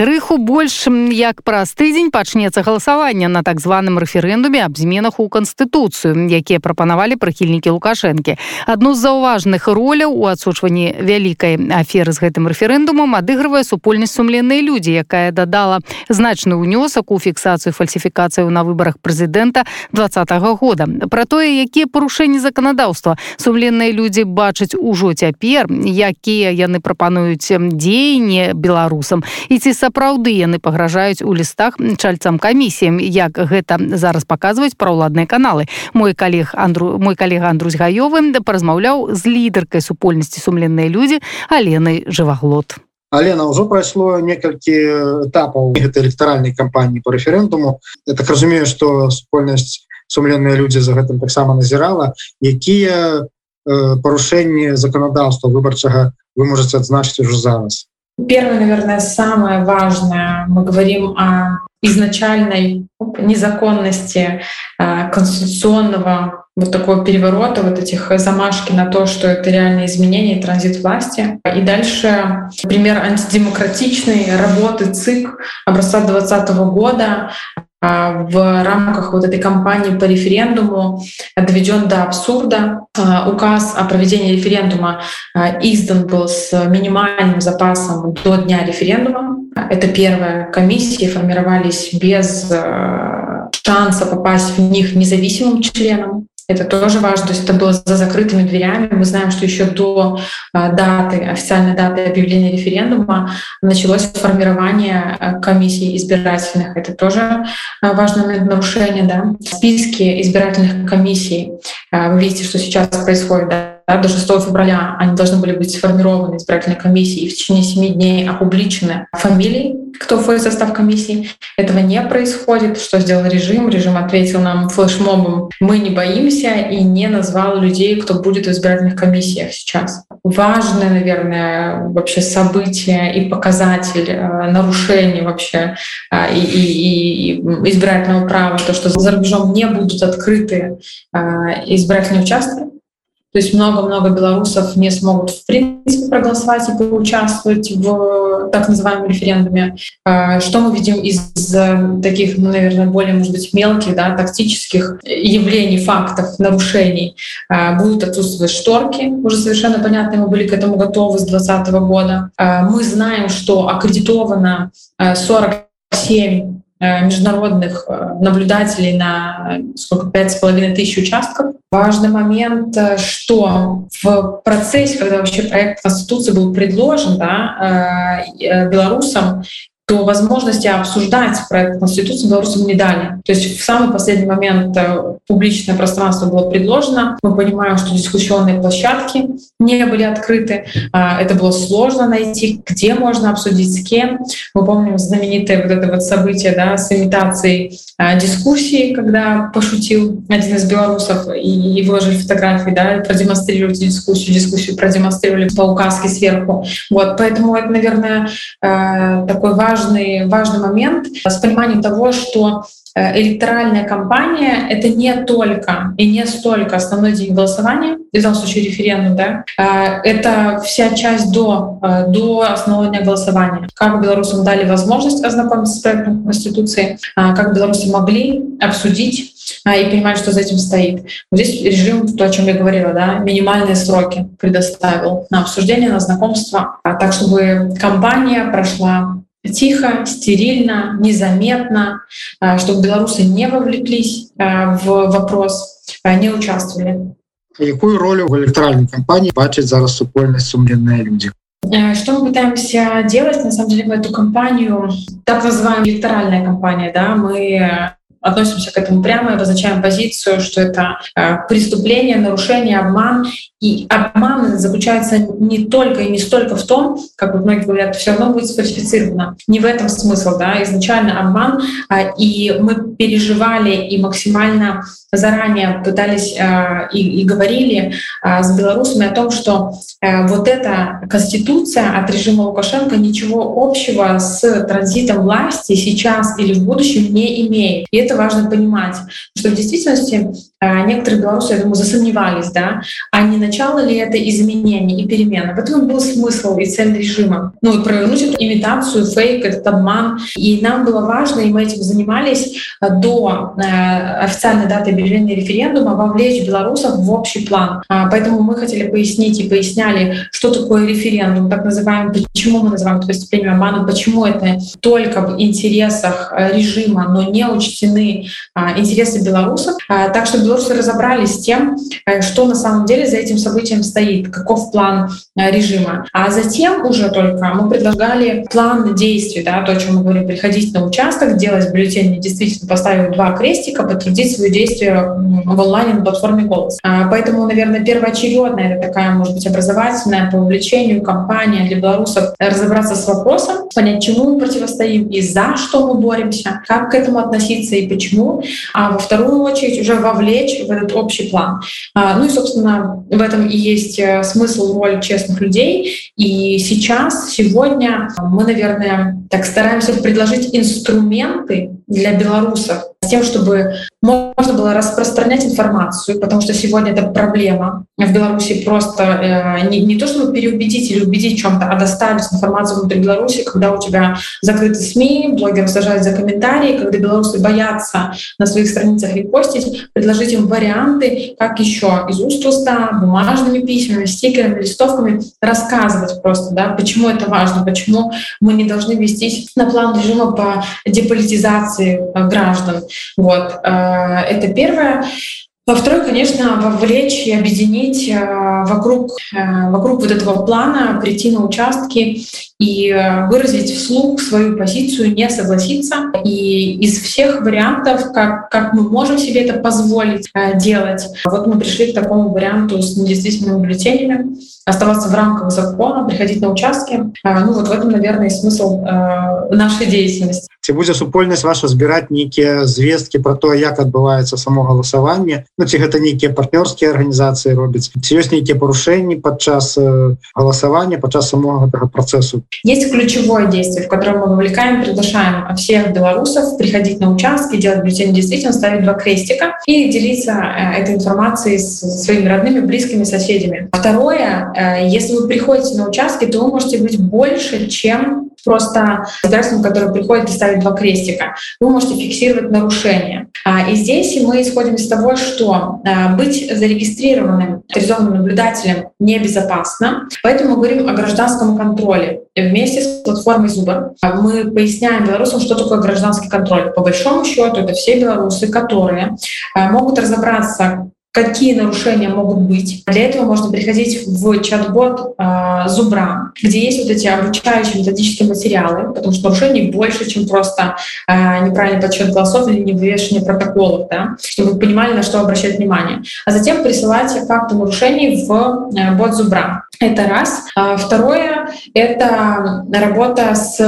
Крыху больш як праз тыдзень пачнецца галасаванне на так званым рэферэндуме аб зменах у канстытуцыю якія прапанавалі прыхільнікі лукашэнкі. Адну з заўважных роляў у адсочванні вялікай аферы з гэтым рэферэндумам адыгрывае супольнасць сумленныя людзі якая дадала значны ўнёсак у фіксацыю фальсіфікацыю на выбарах прэзідэнта двадцатого года. Про тое якія парушэнні заканадаўства сумленныя людзі бачаць ужо цяпер якія яны прапануюць дзеянні беларусам. І ці са сапраўды яны пагражаюць у лістах чальцам камісіям як гэта зараз паказваюць праўладныя каналы. Мой калег андру мой калега андрусь гаёвым да паразмаўляў з лідаркай супольнасці сумленныя людзі аленай жываглот. Алена ўжо прайшло некалькі этапаў гэтай электаральнай кампаніі по рэферэндуму. Я так разумею что супольнасць сумленныя людзі за гэтым таксама назірала. Якія э, парушэнні заканадаўства выбарчага вы можете адзначыць ужо зараз Первое, наверное, самое важное, мы говорим о изначальной незаконности э, конституционного вот такого переворота, вот этих замашки на то, что это реальные изменения, транзит власти. И дальше пример антидемократичной работы ЦИК образца 2020 года, в рамках вот этой кампании по референдуму доведен до абсурда. А, указ о проведении референдума а, издан был с минимальным запасом до дня референдума. Это первая комиссия, формировались без шанса попасть в них независимым членом. Это тоже важно. То есть это было за закрытыми дверями. Мы знаем, что еще до а, даты, официальной даты объявления референдума началось формирование а, комиссий избирательных. Это тоже а, важный момент нарушения. Да? Списки избирательных комиссий. Вы видите, что сейчас происходит. Да? До 6 февраля они должны были быть сформированы избирательной комиссией и в течение 7 дней опубличены фамилии, кто входит в состав комиссии. Этого не происходит. Что сделал режим? Режим ответил нам флешмобом «Мы не боимся» и не назвал людей, кто будет в избирательных комиссиях сейчас. Важное, наверное, вообще событие и показатель э, нарушений вообще э, и, и, и избирательного права, то, что за рубежом не будут открыты э, избирательные участки, то есть много-много белорусов не смогут в принципе проголосовать и поучаствовать в так называемом референдуме. А, что мы видим из таких, ну, наверное, более, может быть, мелких, да, тактических явлений, фактов, нарушений? А, будут отсутствовать шторки, уже совершенно понятно, мы были к этому готовы с 2020 года. А, мы знаем, что аккредитовано 47 Э, международных э, наблюдателей на сколько пять с половиной тысяч участков. Важный момент, э, что в процессе, когда вообще проект Конституции был предложен да, белорусам, то возможности обсуждать проект Конституции белорусам не дали. То есть в самый последний момент э, публичное пространство было предложено. Мы понимаем, что дискуссионные площадки не были открыты. А, это было сложно найти, где можно обсудить, с кем. Мы помним знаменитое вот это вот событие да, с имитацией а, дискуссии, когда пошутил один из белорусов и выложили фотографии, да, продемонстрировали дискуссию, дискуссию продемонстрировали по указке сверху. Вот, поэтому это, наверное, э, такой важный важный, важный момент с пониманием того, что э, электоральная кампания — это не только и не столько основной день голосования, в данном случае референдум, да, э, это вся часть до, э, до основного дня голосования. Как белорусам дали возможность ознакомиться с проектом Конституции, как белорусы могли обсудить и понимать, что за этим стоит. Вот здесь режим, то, о чем я говорила, да, минимальные сроки предоставил на обсуждение, на знакомство, а так, чтобы кампания прошла тихо, стерильно, незаметно, чтобы белорусы не вовлеклись в вопрос, не участвовали. Какую роль в электоральной кампании бачит зараз супольность сумленные люди? Что мы пытаемся делать, на самом деле, в эту кампанию, так называемая электоральная кампания, да, мы относимся к этому прямо и обозначаем позицию, что это э, преступление, нарушение, обман. И обман заключается не только и не столько в том, как многие говорят, все равно будет сфальсифицировано. Не в этом смысл, да, изначально обман. Э, и мы переживали и максимально заранее пытались э, и, и говорили э, с белорусами о том, что вот эта конституция от режима Лукашенко ничего общего с транзитом власти сейчас или в будущем не имеет. И это это важно понимать, что в действительности некоторые белорусы, я думаю, засомневались, да, а не начало ли это изменений и перемен. В этом был смысл и цель режима. Ну, вот провернуть эту имитацию, фейк, этот обман. И нам было важно, и мы этим занимались до официальной даты объявления референдума, вовлечь белорусов в общий план. А, поэтому мы хотели пояснить и поясняли, что такое референдум, так называемый, почему мы называем это преступлением обмана, почему это только в интересах э, режима, но не учтены а, интересы белорусов. А, так что белорусы разобрались с тем, э, что на самом деле за этим событием стоит, каков план э, режима. А затем уже только мы предлагали план действий, да, то, о чем мы говорим, приходить на участок, делать бюллетень, действительно поставить два крестика, подтвердить свое действие в онлайне на платформе «Голос». Поэтому, наверное, первоочередная это такая, может быть, образовательная по увлечению компания для белорусов разобраться с вопросом, понять, чему мы противостоим и за что мы боремся, как к этому относиться и почему, а во вторую очередь уже вовлечь в этот общий план. А, ну и, собственно, в этом и есть э, смысл роль честных людей. И сейчас, сегодня мы, наверное, так стараемся предложить инструменты для белорусов с тем, чтобы можно было распространять информацию, потому что сегодня это проблема в Беларуси просто э, не, не то, чтобы переубедить или убедить в чем-то, а доставить информацию внутри Беларуси, когда у тебя закрыты СМИ, блогеры сажают за комментарии, когда белорусы боятся на своих страницах репостить, предложить им варианты, как еще из уст уста, бумажными письмами, стикерами, листовками рассказывать просто, да, почему это важно, почему мы не должны вестись на план режима по деполитизации э, граждан. Вот. Э, это первое. Во-вторых, конечно, вовлечь и объединить э, вокруг, э, вокруг вот этого плана, прийти на участки и выразить вслух свою позицию, не согласиться. И из всех вариантов, как, как мы можем себе это позволить делать, вот мы пришли к такому варианту с недействительными бюллетенями, оставаться в рамках закона, приходить на участки. Ну вот в этом, наверное, и смысл нашей деятельности. ці будзе супольнасць ваша збіраць нейкія звесткі про то як адбываецца само галасаванне Ну ці гэта нейкія партнёрскія арганізацыі робяць ці ёсць нейкія парушэнні падчас галасавання падчас самого гэтага процессу есть ключевое действие в котором мы вовлекаем приглашаем всех белорусов приходить на участки делать бюллетень действительно ставить два крестика и делиться этой информацией с своими родными близкими соседями второе если вы приходите на участки то вы можете быть больше чем просто государством который приходит и ставит два крестика, вы можете фиксировать нарушение. А, и здесь мы исходим из того, что а, быть зарегистрированным авторизованным наблюдателем небезопасно, поэтому мы говорим о гражданском контроле. Вместе с платформой Зуба мы поясняем белорусам, что такое гражданский контроль. По большому счету это все белорусы, которые а, могут разобраться, какие нарушения могут быть. Для этого можно приходить в чат-бот э, Зубра, где есть вот эти обучающие методические материалы, потому что нарушений больше, чем просто э, неправильный подсчет голосов или невывешивание протоколов, да, чтобы вы понимали, на что обращать внимание. А затем присылать факты нарушений в э, бот Зубра. Это раз. А второе — это работа с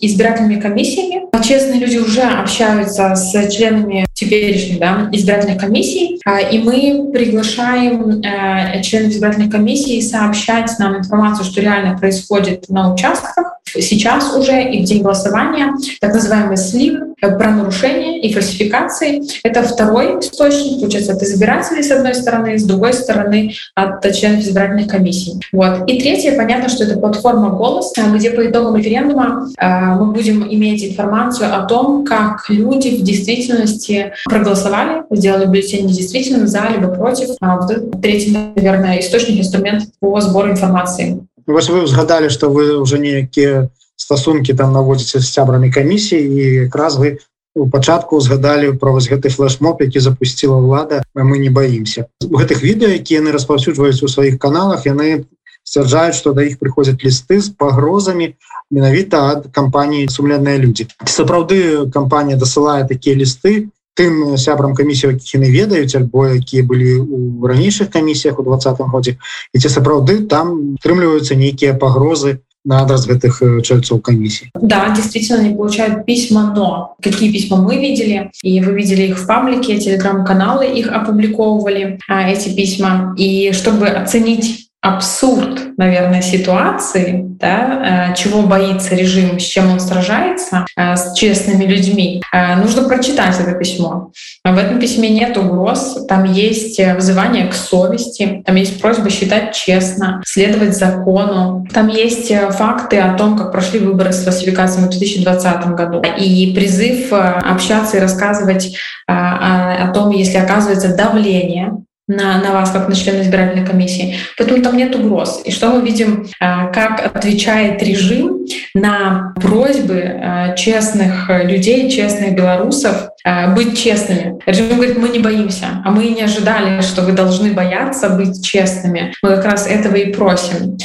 избирательными комиссиями. Честные люди уже общаются с членами теперешних да, избирательных комиссий, и мы приглашаем э, членов избирательных комиссий сообщать нам информацию, что реально происходит на участках сейчас уже и в день голосования, так называемый слив э, про нарушения и фальсификации. Это второй источник, получается, от избирателей с одной стороны, с другой стороны от членов избирательных комиссий. Вот. И третье, понятно, что это платформа «Голос», э, где по итогам референдума э, мы будем иметь информацию о том, как люди в действительности проголосовали, сделали бюллетень недействительным за либо против. А вот третий, наверное, источник, инструмент по сбору информации. Вось вы узгадали, что вы уже некие стасунки там наводзіце з сябрамі камісіі і якраз вы у пачатку узгадалі про вось гэты флешмоб які запустила ўлада мы не боимся. У гэтых відэо якія яны распаўсюджваюць у сваіх каналах яны сцвярджаюць что да іх прыходзяць лісты з пагрозамі менавіта ад кампаніі сумленныя людзі сапраўды кампанія дасылае такія лісты тым сябрам камісію якіх яны ведаюць альбо якія былі у ранейшых камісіях у двадцатым годзе і ці сапраўды там трымліваюцца нейкія пагрозы на адрес гэтых чальцоў комиссии да действительно они получают письма но какие письма мы видели и вы видели их в паблике телеграм-каналы их опубликовывали а, эти письма и чтобы оценить абсурд, наверное, ситуации, да, э, чего боится режим, с чем он сражается, э, с честными людьми, э, нужно прочитать это письмо. В этом письме нет угроз, там есть вызывание к совести, там есть просьба считать честно, следовать закону, там есть факты о том, как прошли выборы с фальсификациями в 2020 году, и призыв общаться и рассказывать о, том, если оказывается давление на, на вас, как на члена избирательной комиссии. Поэтому там нет угроз. И что мы видим, а, как отвечает режим на просьбы а, честных людей, честных белорусов а, быть честными. Режим говорит, мы не боимся, а мы не ожидали, что вы должны бояться быть честными. Мы как раз этого и просим.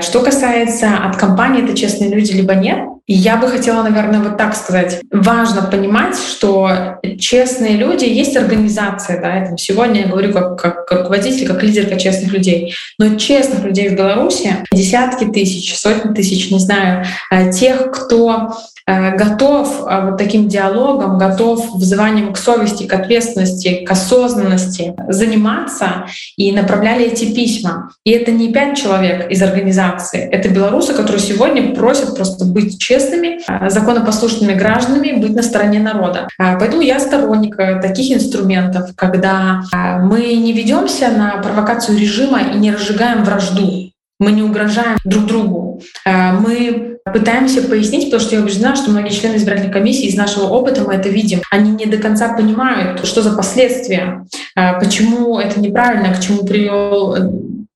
Что касается от компании, это честные люди либо нет, я бы хотела, наверное, вот так сказать. Важно понимать, что честные люди есть организация, да, это сегодня я говорю как, как, руководитель, как лидерка честных людей. Но честных людей в Беларуси десятки тысяч, сотни тысяч, не знаю, э, тех, кто Э, готов э, вот таким диалогом, готов вызыванием к совести, к ответственности, к осознанности заниматься и направляли эти письма. И это не пять человек из организации, это белорусы, которые сегодня просят просто быть честными, э, законопослушными гражданами, быть на стороне народа. Поэтому я сторонник таких инструментов, когда мы не ведемся на провокацию режима и не разжигаем вражду. Мы не угрожаем друг другу. Мы пытаемся пояснить, потому что я убеждена, что многие члены избирательной комиссии из нашего опыта мы это видим. Они не до конца понимают, что за последствия, а, почему это неправильно, к чему привел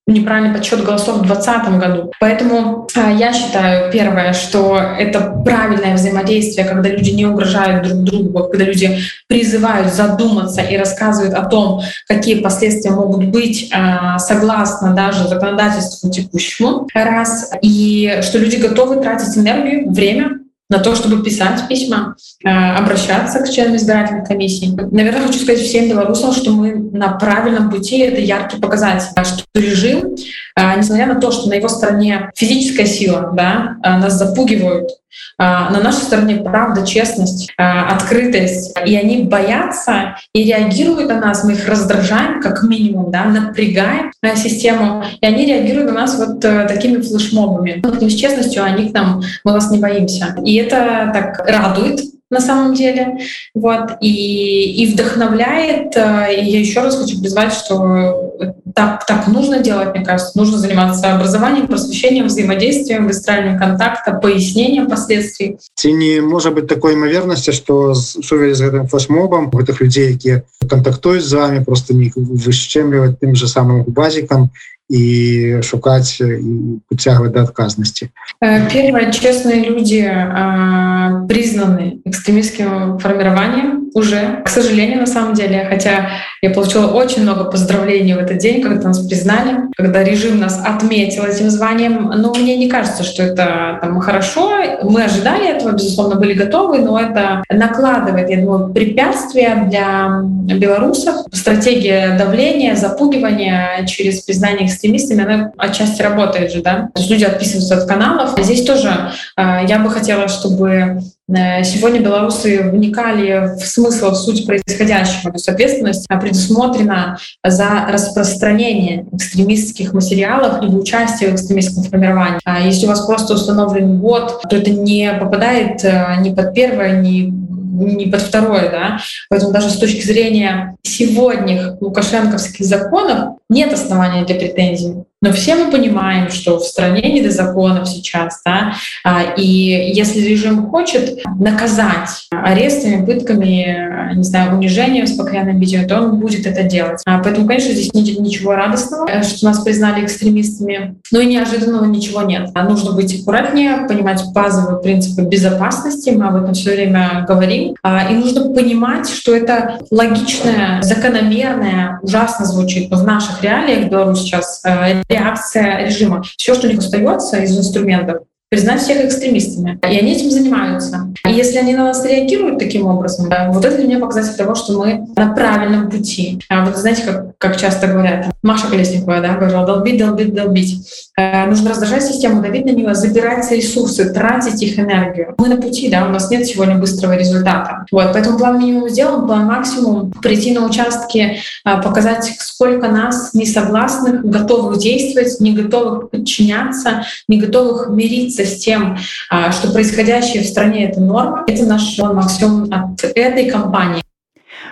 неправильный подсчет голосов в 2020 году. Поэтому а, я считаю, первое, что это правильное взаимодействие, когда люди не угрожают друг другу, когда люди призывают задуматься и рассказывают о том, какие последствия могут быть а, согласно даже законодательству текущему, раз, и что люди готовы тратить энергию, время на то, чтобы писать письма, э, обращаться к членам избирательной комиссии. Наверное, хочу сказать всем белорусам, что мы на правильном пути. Это яркий показатель, что режим, э, несмотря на то, что на его стороне физическая сила, да, э, нас запугивают а, на нашей стороне правда, честность, а, открытость. И они боятся и реагируют на нас. Мы их раздражаем, как минимум, да, напрягаем систему. И они реагируют на нас вот э, такими флешмобами. Вот с честностью они к нам, мы вас не боимся. И это так радует, на самом деле. Вот. И, и вдохновляет. Э, и я еще раз хочу призвать, что так, так нужно делать, мне кажется. Нужно заниматься образованием, просвещением, взаимодействием, выстраиванием контакта, пояснением последствий. Ці не можа быть такой імавернасці, што сувязі з гэтым флешмобам гэтых людзей, якія кантактуюць з вами просто не вышчэмліваць тым же самым базікам и шукать и подтягивать до отказности. Э, первое, честные люди э, признаны экстремистским формированием уже, к сожалению, на самом деле, хотя я получила очень много поздравлений в этот день, когда нас признали, когда режим нас отметил этим званием. Но мне не кажется, что это там, хорошо. Мы ожидали этого, безусловно, были готовы, но это накладывает, я думаю, препятствия для белорусов. Стратегия давления, запугивания через признание экстремистами, она отчасти работает же, да. То есть люди отписываются от каналов. Здесь тоже э, я бы хотела, чтобы сегодня белорусы вникали в смысл, в суть происходящего. То есть ответственность предусмотрена за распространение экстремистских материалов либо участие в экстремистском формировании. А если у вас просто установлен бот, то это не попадает э, ни под первое, ни не под второе, да. Поэтому даже с точки зрения сегодняшних лукашенковских законов нет основания для претензий. Но все мы понимаем, что в стране не до законов сейчас, да, а, и если режим хочет наказать арестами, пытками, не знаю, унижением с постоянным видео, то он будет это делать. А, поэтому, конечно, здесь нет ничего радостного, э, что нас признали экстремистами, но и неожиданного ничего нет. А нужно быть аккуратнее, понимать базовые принципы безопасности, мы об этом все время говорим, и нужно понимать, что это логичное, закономерное, ужасно звучит, но в наших реалиях Беларусь сейчас э, реакция режима. Все, что у них остается из инструментов, признать всех экстремистами. И они этим занимаются. И если они на нас реагируют таким образом, вот это для меня показатель того, что мы на правильном пути. А вот знаете, как, как часто говорят, Маша Колесникова, да, говорила, долбить, долбить, долбить. Э, нужно раздражать систему, давить на нее, забирать ресурсы, тратить их энергию. Мы на пути, да, у нас нет сегодня быстрого результата. Вот, поэтому план минимум сделан, план максимум, прийти на участки, э, показать, сколько нас несогласных, готовых действовать, не готовых подчиняться, не готовых мириться с тем, э, что происходящее в стране — это норма. Это наш план максимум от этой компании.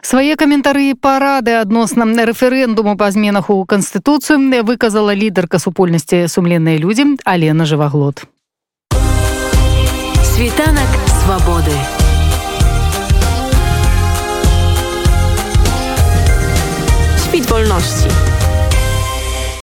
Свае каментары парады адносна рэферэндуму па зменах у канстытуцыю выказала лідарка супольнасці сумленныя людзі Алена жываглот. Світанак свабоды. Świt wolności.